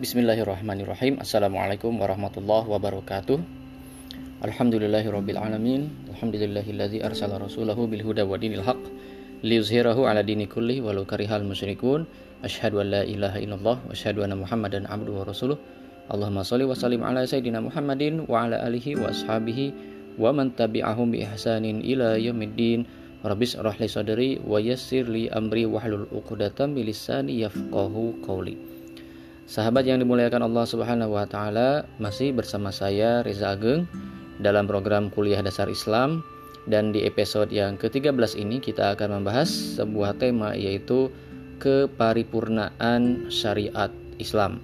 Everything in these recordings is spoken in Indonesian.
Bismillahirrahmanirrahim Assalamualaikum warahmatullahi wabarakatuh Alhamdulillahirrabbilalamin Alhamdulillahilladzi arsala rasulahu bilhuda wa dinil haq Liyuzhirahu ala dini kulli walau karihal musyrikun Ashhadu an la ilaha illallah Wa ashhadu anna muhammadan abduhu wa rasuluh Allahumma salli wa sallim ala sayyidina muhammadin Wa ala alihi wa ashabihi Wa man tabi'ahum bi ihsanin ila yamiddin Rabbis rahli sadri wa yassir li amri wahlul uqdatam bilisani yafqahu qawli Sahabat yang dimuliakan Allah Subhanahu wa taala, masih bersama saya Reza Ageng dalam program Kuliah Dasar Islam dan di episode yang ke-13 ini kita akan membahas sebuah tema yaitu keparipurnaan syariat Islam.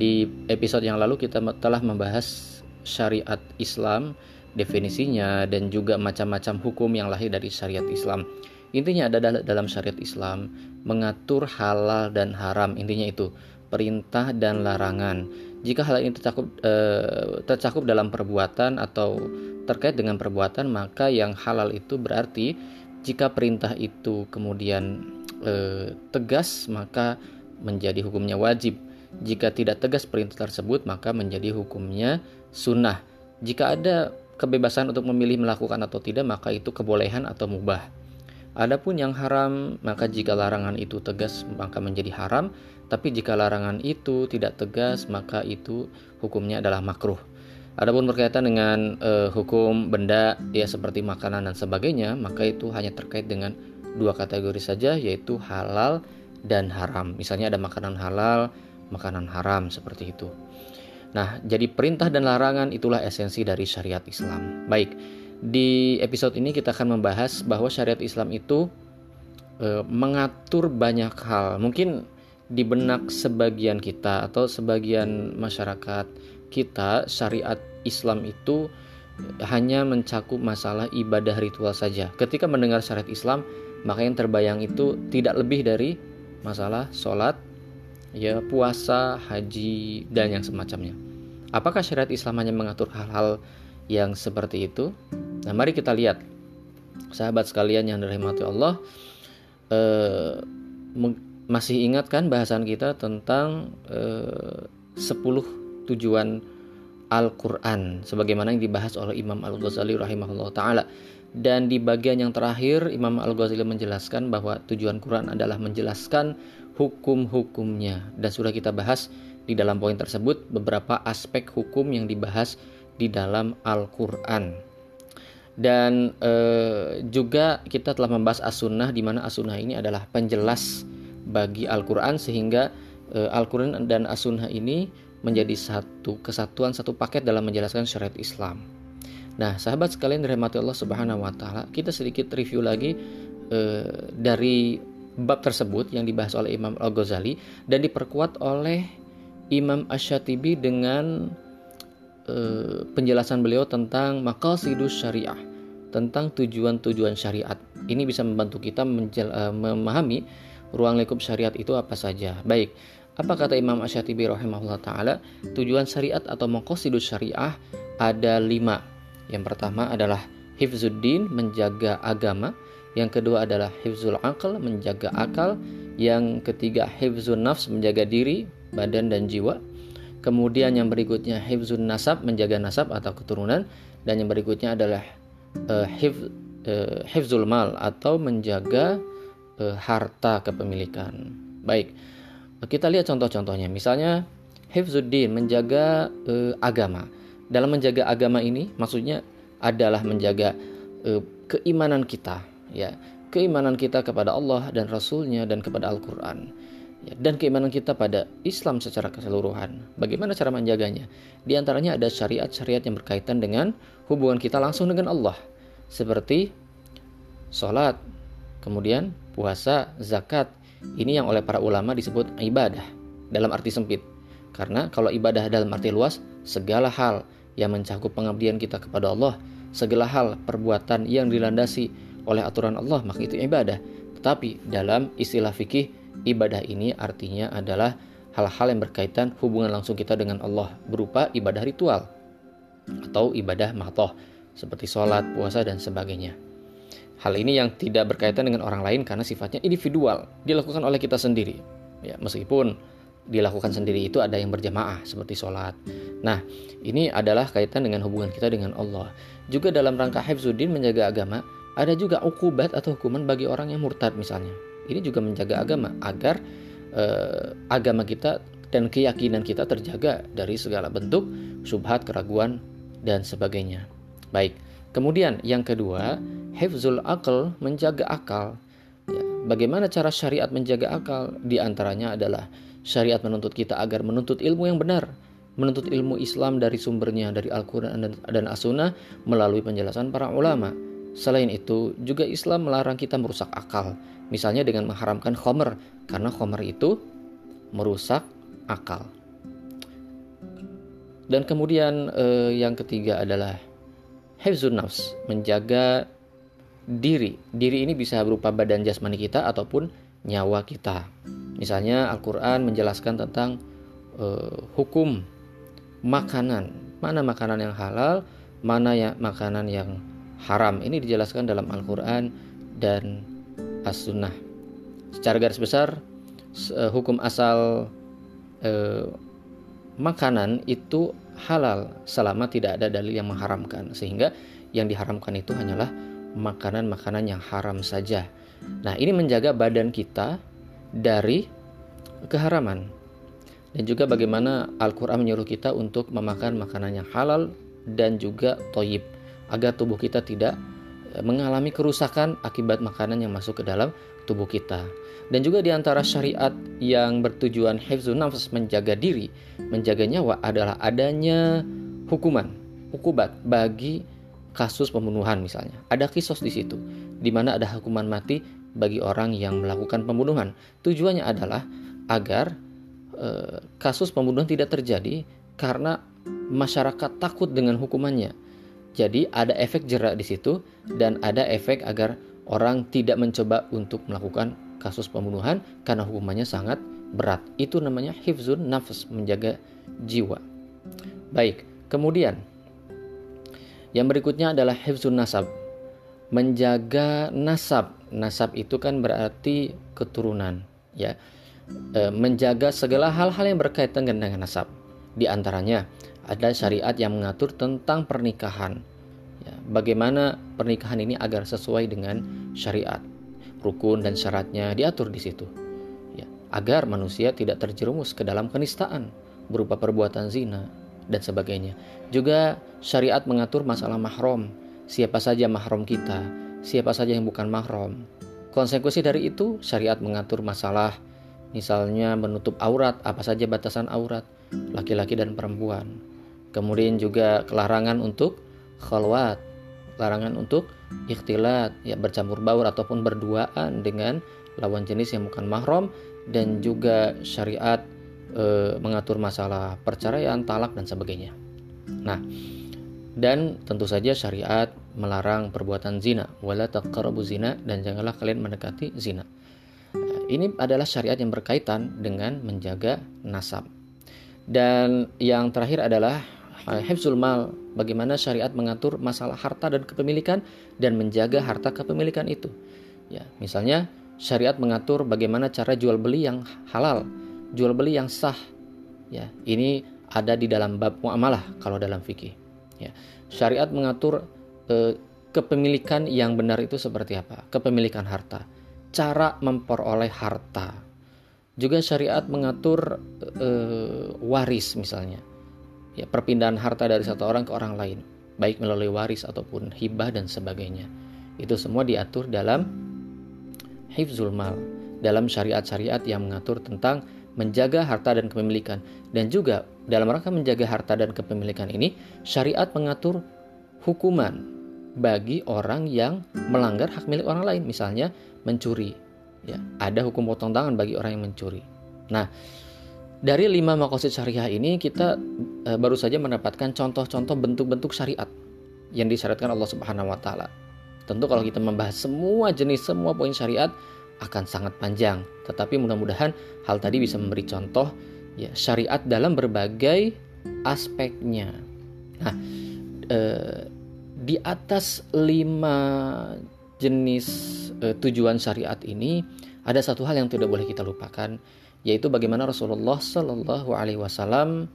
Di episode yang lalu kita telah membahas syariat Islam, definisinya dan juga macam-macam hukum yang lahir dari syariat Islam. Intinya ada dalam syariat Islam mengatur halal dan haram, intinya itu perintah dan larangan. Jika hal ini tercakup, eh, tercakup dalam perbuatan atau terkait dengan perbuatan, maka yang halal itu berarti jika perintah itu kemudian eh, tegas, maka menjadi hukumnya wajib. Jika tidak tegas perintah tersebut, maka menjadi hukumnya sunnah. Jika ada kebebasan untuk memilih melakukan atau tidak, maka itu kebolehan atau mubah. Adapun yang haram, maka jika larangan itu tegas, maka menjadi haram. Tapi jika larangan itu tidak tegas, maka itu hukumnya adalah makruh. Adapun berkaitan dengan uh, hukum benda ya seperti makanan dan sebagainya, maka itu hanya terkait dengan dua kategori saja yaitu halal dan haram. Misalnya ada makanan halal, makanan haram seperti itu. Nah, jadi perintah dan larangan itulah esensi dari syariat Islam. Baik, di episode ini kita akan membahas bahwa syariat Islam itu e, mengatur banyak hal. Mungkin di benak sebagian kita atau sebagian masyarakat kita syariat Islam itu hanya mencakup masalah ibadah ritual saja. Ketika mendengar syariat Islam, maka yang terbayang itu tidak lebih dari masalah sholat, ya puasa, haji dan yang semacamnya. Apakah syariat Islam hanya mengatur hal-hal yang seperti itu? Nah, mari kita lihat, sahabat sekalian yang dirahmati Allah. Eh, masih ingat kan bahasan kita tentang eh, 10 tujuan Al-Quran sebagaimana yang dibahas oleh Imam Al-Ghazali rahimahullah ta'ala. Dan di bagian yang terakhir Imam Al-Ghazali menjelaskan bahwa tujuan Quran adalah menjelaskan hukum-hukumnya. Dan sudah kita bahas di dalam poin tersebut beberapa aspek hukum yang dibahas di dalam Al-Quran. Dan eh, juga kita telah membahas as-sunnah di mana as-sunnah ini adalah penjelas bagi Al-Quran sehingga uh, Al-Quran dan As-Sunnah ini menjadi satu kesatuan satu paket dalam menjelaskan syariat Islam. Nah, sahabat sekalian dirahmati Allah Subhanahu wa taala, kita sedikit review lagi uh, dari bab tersebut yang dibahas oleh Imam Al-Ghazali dan diperkuat oleh Imam Ash-Shatibi dengan uh, penjelasan beliau tentang maqasidus syariah, tentang tujuan-tujuan syariat. Ini bisa membantu kita memahami ruang lingkup syariat itu apa saja. Baik, apa kata Imam Asyatibi rahimahullah taala? Tujuan syariat atau maqasidus syariah ada lima. Yang pertama adalah hifzuddin menjaga agama. Yang kedua adalah hifzul akal menjaga akal. Yang ketiga hifzun nafs menjaga diri, badan dan jiwa. Kemudian yang berikutnya hifzun nasab menjaga nasab atau keturunan dan yang berikutnya adalah uh, uh, hifzul mal atau menjaga uh, harta kepemilikan. Baik, kita lihat contoh-contohnya. Misalnya Hifzuddin menjaga uh, agama. Dalam menjaga agama ini maksudnya adalah menjaga uh, keimanan kita, ya, keimanan kita kepada Allah dan Rasulnya dan kepada Al-Quran. Ya, dan keimanan kita pada Islam secara keseluruhan. Bagaimana cara menjaganya? Di antaranya ada syariat-syariat yang berkaitan dengan hubungan kita langsung dengan Allah. Seperti sholat, kemudian puasa, zakat. Ini yang oleh para ulama disebut ibadah dalam arti sempit. Karena kalau ibadah dalam arti luas, segala hal yang mencakup pengabdian kita kepada Allah, segala hal perbuatan yang dilandasi oleh aturan Allah, maka itu ibadah. Tetapi dalam istilah fikih, ibadah ini artinya adalah hal-hal yang berkaitan hubungan langsung kita dengan Allah berupa ibadah ritual atau ibadah matoh seperti sholat, puasa, dan sebagainya. Hal ini yang tidak berkaitan dengan orang lain karena sifatnya individual, dilakukan oleh kita sendiri. Ya, meskipun dilakukan sendiri itu ada yang berjamaah seperti sholat. Nah, ini adalah kaitan dengan hubungan kita dengan Allah. Juga dalam rangka hifzuddin menjaga agama, ada juga ukubat atau hukuman bagi orang yang murtad misalnya. Ini juga menjaga agama agar eh, agama kita dan keyakinan kita terjaga dari segala bentuk subhat, keraguan dan sebagainya. Baik. Kemudian yang kedua, hifzul akal menjaga akal. Ya, bagaimana cara syariat menjaga akal? Di antaranya adalah Syariat menuntut kita agar menuntut ilmu yang benar, menuntut ilmu Islam dari sumbernya dari Al-Quran dan, dan As-Sunnah melalui penjelasan para ulama. Selain itu, juga Islam melarang kita merusak akal, misalnya dengan mengharamkan khomer, karena khomer itu merusak akal. Dan kemudian eh, yang ketiga adalah hifzun nafs, menjaga diri. Diri ini bisa berupa badan jasmani kita ataupun nyawa kita. Misalnya Al-Quran menjelaskan tentang uh, hukum makanan, mana makanan yang halal, mana ya makanan yang haram. Ini dijelaskan dalam Al-Quran dan As-Sunnah. Secara garis besar, uh, hukum asal uh, makanan itu halal selama tidak ada dalil yang mengharamkan. Sehingga yang diharamkan itu hanyalah makanan-makanan yang haram saja. Nah, ini menjaga badan kita dari keharaman. Dan juga bagaimana Al-Quran menyuruh kita untuk memakan makanan yang halal dan juga toyib. Agar tubuh kita tidak mengalami kerusakan akibat makanan yang masuk ke dalam tubuh kita. Dan juga di antara syariat yang bertujuan hifzun nafs menjaga diri, menjaga nyawa adalah adanya hukuman, hukubat bagi kasus pembunuhan misalnya. Ada kisos di situ, di mana ada hukuman mati bagi orang yang melakukan pembunuhan. Tujuannya adalah agar e, kasus pembunuhan tidak terjadi karena masyarakat takut dengan hukumannya. Jadi ada efek jerak di situ dan ada efek agar orang tidak mencoba untuk melakukan kasus pembunuhan karena hukumannya sangat berat. Itu namanya hifzun nafs, menjaga jiwa. Baik, kemudian yang berikutnya adalah hifzun nasab, menjaga nasab nasab itu kan berarti keturunan ya e, menjaga segala hal-hal yang berkaitan dengan nasab di antaranya ada syariat yang mengatur tentang pernikahan. Ya, bagaimana pernikahan ini agar sesuai dengan syariat. Rukun dan syaratnya diatur di situ. Ya, agar manusia tidak terjerumus ke dalam kenistaan berupa perbuatan zina dan sebagainya. Juga syariat mengatur masalah mahram. Siapa saja mahram kita siapa saja yang bukan mahram. Konsekuensi dari itu, syariat mengatur masalah. Misalnya menutup aurat, apa saja batasan aurat laki-laki dan perempuan. Kemudian juga kelarangan untuk khalwat, larangan untuk ikhtilat, ya bercampur baur ataupun berduaan dengan lawan jenis yang bukan mahram dan juga syariat e, mengatur masalah perceraian, talak dan sebagainya. Nah, dan tentu saja syariat melarang perbuatan zina. Wala taqrabu zina dan janganlah kalian mendekati zina. Ini adalah syariat yang berkaitan dengan menjaga nasab. Dan yang terakhir adalah hifzul mal bagaimana syariat mengatur masalah harta dan kepemilikan dan menjaga harta kepemilikan itu ya misalnya syariat mengatur bagaimana cara jual beli yang halal jual beli yang sah ya ini ada di dalam bab muamalah kalau dalam fikih Ya. Syariat mengatur e, kepemilikan yang benar itu seperti apa? Kepemilikan harta, cara memperoleh harta. Juga syariat mengatur e, waris misalnya. Ya, perpindahan harta dari satu orang ke orang lain, baik melalui waris ataupun hibah dan sebagainya. Itu semua diatur dalam hifzul mal, dalam syariat-syariat yang mengatur tentang menjaga harta dan kepemilikan dan juga dalam rangka menjaga harta dan kepemilikan ini, syariat mengatur hukuman bagi orang yang melanggar hak milik orang lain, misalnya mencuri. Ya, ada hukum potong tangan bagi orang yang mencuri. Nah, dari lima makosid syariah ini kita e, baru saja mendapatkan contoh-contoh bentuk-bentuk syariat yang disyariatkan Allah Subhanahu wa taala. Tentu kalau kita membahas semua jenis semua poin syariat akan sangat panjang, tetapi mudah-mudahan hal tadi bisa memberi contoh ya syariat dalam berbagai aspeknya. Nah, eh, di atas lima jenis e, tujuan syariat ini ada satu hal yang tidak boleh kita lupakan yaitu bagaimana Rasulullah Shallallahu Alaihi Wasallam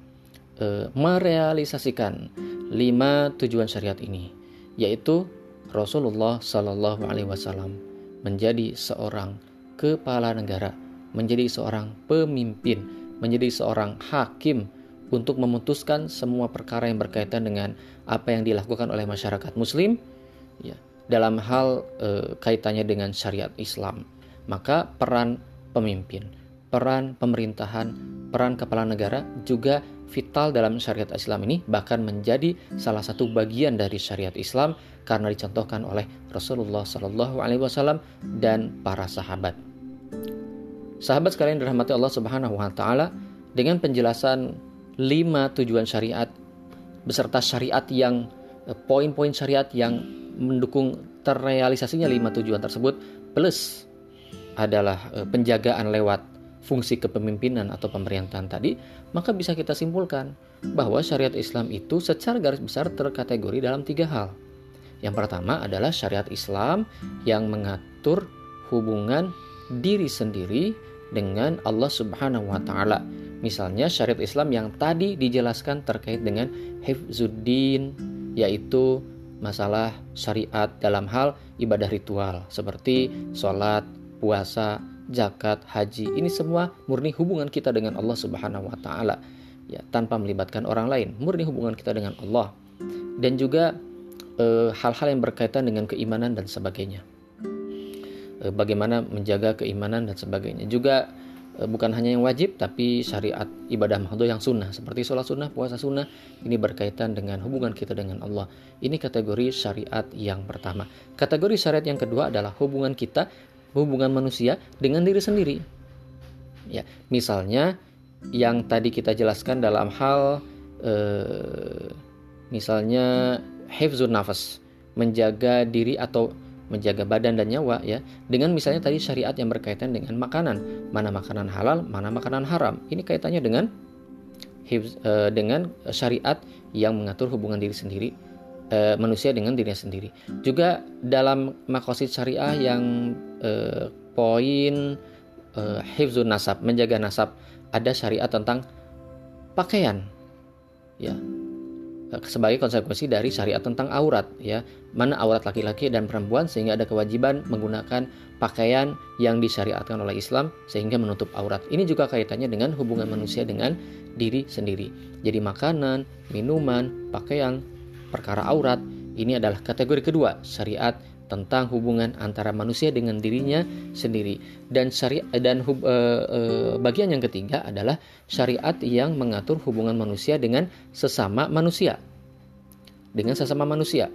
e, merealisasikan lima tujuan syariat ini yaitu Rasulullah Shallallahu Alaihi Wasallam menjadi seorang kepala negara, menjadi seorang pemimpin, menjadi seorang hakim untuk memutuskan semua perkara yang berkaitan dengan apa yang dilakukan oleh masyarakat Muslim, ya, dalam hal e, kaitannya dengan syariat Islam. Maka peran pemimpin, peran pemerintahan, peran kepala negara juga vital dalam syariat Islam ini bahkan menjadi salah satu bagian dari syariat Islam karena dicontohkan oleh Rasulullah Shallallahu Alaihi Wasallam dan para sahabat. Sahabat sekalian dirahmati Allah Subhanahu Wa Taala dengan penjelasan lima tujuan syariat beserta syariat yang poin-poin syariat yang mendukung terrealisasinya lima tujuan tersebut plus adalah eh, penjagaan lewat fungsi kepemimpinan atau pemerintahan tadi, maka bisa kita simpulkan bahwa syariat Islam itu secara garis besar terkategori dalam tiga hal. Yang pertama adalah syariat Islam yang mengatur hubungan diri sendiri dengan Allah Subhanahu wa taala. Misalnya syariat Islam yang tadi dijelaskan terkait dengan hifzuddin yaitu masalah syariat dalam hal ibadah ritual seperti sholat, puasa, zakat, haji. Ini semua murni hubungan kita dengan Allah Subhanahu wa taala. Ya, tanpa melibatkan orang lain, murni hubungan kita dengan Allah. Dan juga eh, hal-hal e, yang berkaitan dengan keimanan dan sebagainya. E, bagaimana menjaga keimanan dan sebagainya. Juga e, bukan hanya yang wajib tapi syariat ibadah mahdoh yang sunnah seperti sholat sunnah, puasa sunnah ini berkaitan dengan hubungan kita dengan Allah. Ini kategori syariat yang pertama. Kategori syariat yang kedua adalah hubungan kita hubungan manusia dengan diri sendiri. Ya, misalnya yang tadi kita jelaskan dalam hal eh, misalnya hifzun nafas, menjaga diri atau menjaga badan dan nyawa ya dengan misalnya tadi syariat yang berkaitan dengan makanan mana makanan halal mana makanan haram ini kaitannya dengan eh, dengan syariat yang mengatur hubungan diri sendiri e, manusia dengan dirinya sendiri. Juga dalam makosid syariah yang e, poin e, hifzun nasab, menjaga nasab, ada syariat tentang pakaian. Ya. Sebagai konsekuensi dari syariat tentang aurat ya, mana aurat laki-laki dan perempuan sehingga ada kewajiban menggunakan pakaian yang disyariatkan oleh Islam sehingga menutup aurat. Ini juga kaitannya dengan hubungan manusia dengan diri sendiri. Jadi makanan, minuman, pakaian, perkara aurat. Ini adalah kategori kedua syariat tentang hubungan antara manusia dengan dirinya sendiri. Dan syariat dan hub, e, e, bagian yang ketiga adalah syariat yang mengatur hubungan manusia dengan sesama manusia. Dengan sesama manusia.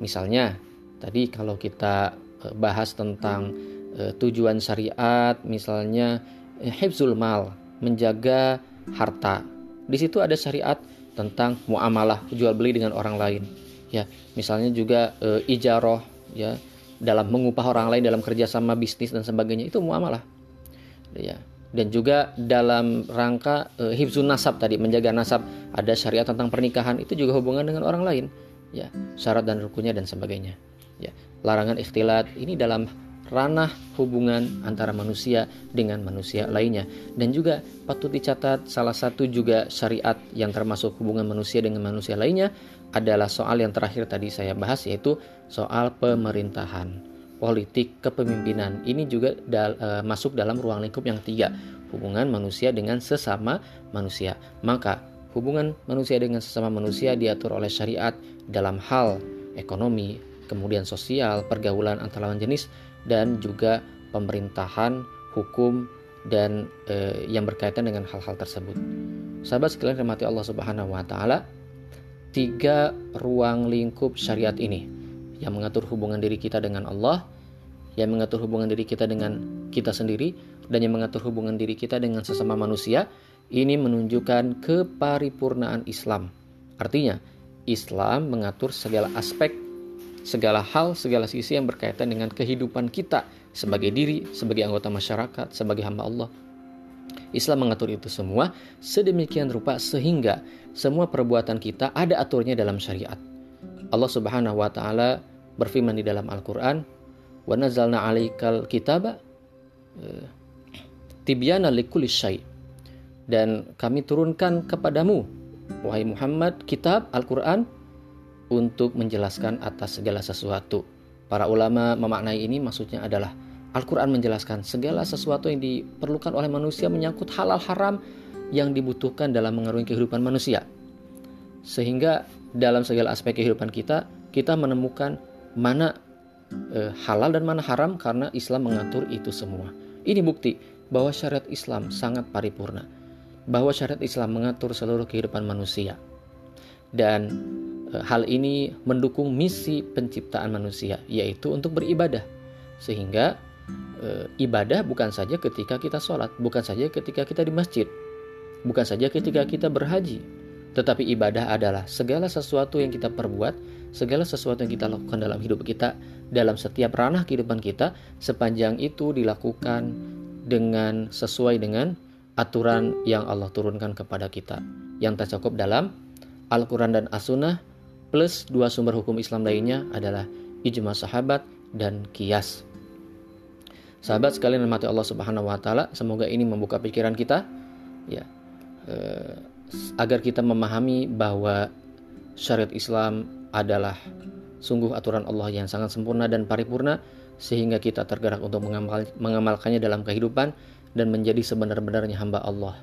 Misalnya tadi kalau kita bahas tentang e, tujuan syariat misalnya hifzul mal menjaga harta. Di situ ada syariat tentang muamalah jual beli dengan orang lain. Ya misalnya juga e, ijaroh ya dalam mengupah orang lain dalam kerjasama bisnis dan sebagainya itu muamalah. Ya dan juga dalam rangka e, hibzun nasab tadi menjaga nasab ada syariat tentang pernikahan itu juga hubungan dengan orang lain. Ya syarat dan rukunnya dan sebagainya. Ya larangan ikhtilat ini dalam ranah hubungan antara manusia dengan manusia lainnya. Dan juga patut dicatat salah satu juga syariat yang termasuk hubungan manusia dengan manusia lainnya adalah soal yang terakhir tadi saya bahas yaitu soal pemerintahan politik kepemimpinan. Ini juga dal, e, masuk dalam ruang lingkup yang tiga hubungan manusia dengan sesama manusia. Maka hubungan manusia dengan sesama manusia diatur oleh syariat dalam hal ekonomi kemudian sosial pergaulan antar lawan jenis dan juga pemerintahan, hukum dan e, yang berkaitan dengan hal-hal tersebut. Sahabat sekalian rahmati Allah Subhanahu wa taala, tiga ruang lingkup syariat ini yang mengatur hubungan diri kita dengan Allah, yang mengatur hubungan diri kita dengan kita sendiri dan yang mengatur hubungan diri kita dengan sesama manusia, ini menunjukkan keparipurnaan Islam. Artinya, Islam mengatur segala aspek segala hal, segala sisi yang berkaitan dengan kehidupan kita sebagai diri, sebagai anggota masyarakat, sebagai hamba Allah. Islam mengatur itu semua sedemikian rupa sehingga semua perbuatan kita ada aturnya dalam syariat. Allah Subhanahu wa taala berfirman di dalam Al-Qur'an, wa nazalna 'alaikal kitaba uh, tibyana likulli syai dan kami turunkan kepadamu wahai Muhammad kitab Al-Qur'an untuk menjelaskan atas segala sesuatu. Para ulama memaknai ini maksudnya adalah Al-Quran menjelaskan segala sesuatu yang diperlukan oleh manusia menyangkut halal haram yang dibutuhkan dalam mengarungi kehidupan manusia. Sehingga dalam segala aspek kehidupan kita, kita menemukan mana e, halal dan mana haram karena Islam mengatur itu semua. Ini bukti bahwa syariat Islam sangat paripurna. Bahwa syariat Islam mengatur seluruh kehidupan manusia. Dan hal ini mendukung misi penciptaan manusia, yaitu untuk beribadah. Sehingga e, ibadah bukan saja ketika kita sholat, bukan saja ketika kita di masjid, bukan saja ketika kita berhaji, tetapi ibadah adalah segala sesuatu yang kita perbuat, segala sesuatu yang kita lakukan dalam hidup kita, dalam setiap ranah kehidupan kita, sepanjang itu dilakukan dengan sesuai dengan aturan yang Allah turunkan kepada kita, yang tercakup dalam Al-Quran dan As-Sunnah, plus dua sumber hukum Islam lainnya adalah ijma sahabat dan kias. Sahabat sekalian mati Allah Subhanahu wa taala, semoga ini membuka pikiran kita ya eh, agar kita memahami bahwa syariat Islam adalah sungguh aturan Allah yang sangat sempurna dan paripurna sehingga kita tergerak untuk mengamal, mengamalkannya dalam kehidupan dan menjadi sebenar-benarnya hamba Allah.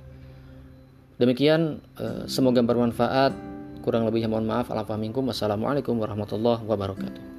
Demikian eh, semoga bermanfaat. Kurang lebihnya mohon maaf. Assalamualaikum warahmatullahi wabarakatuh.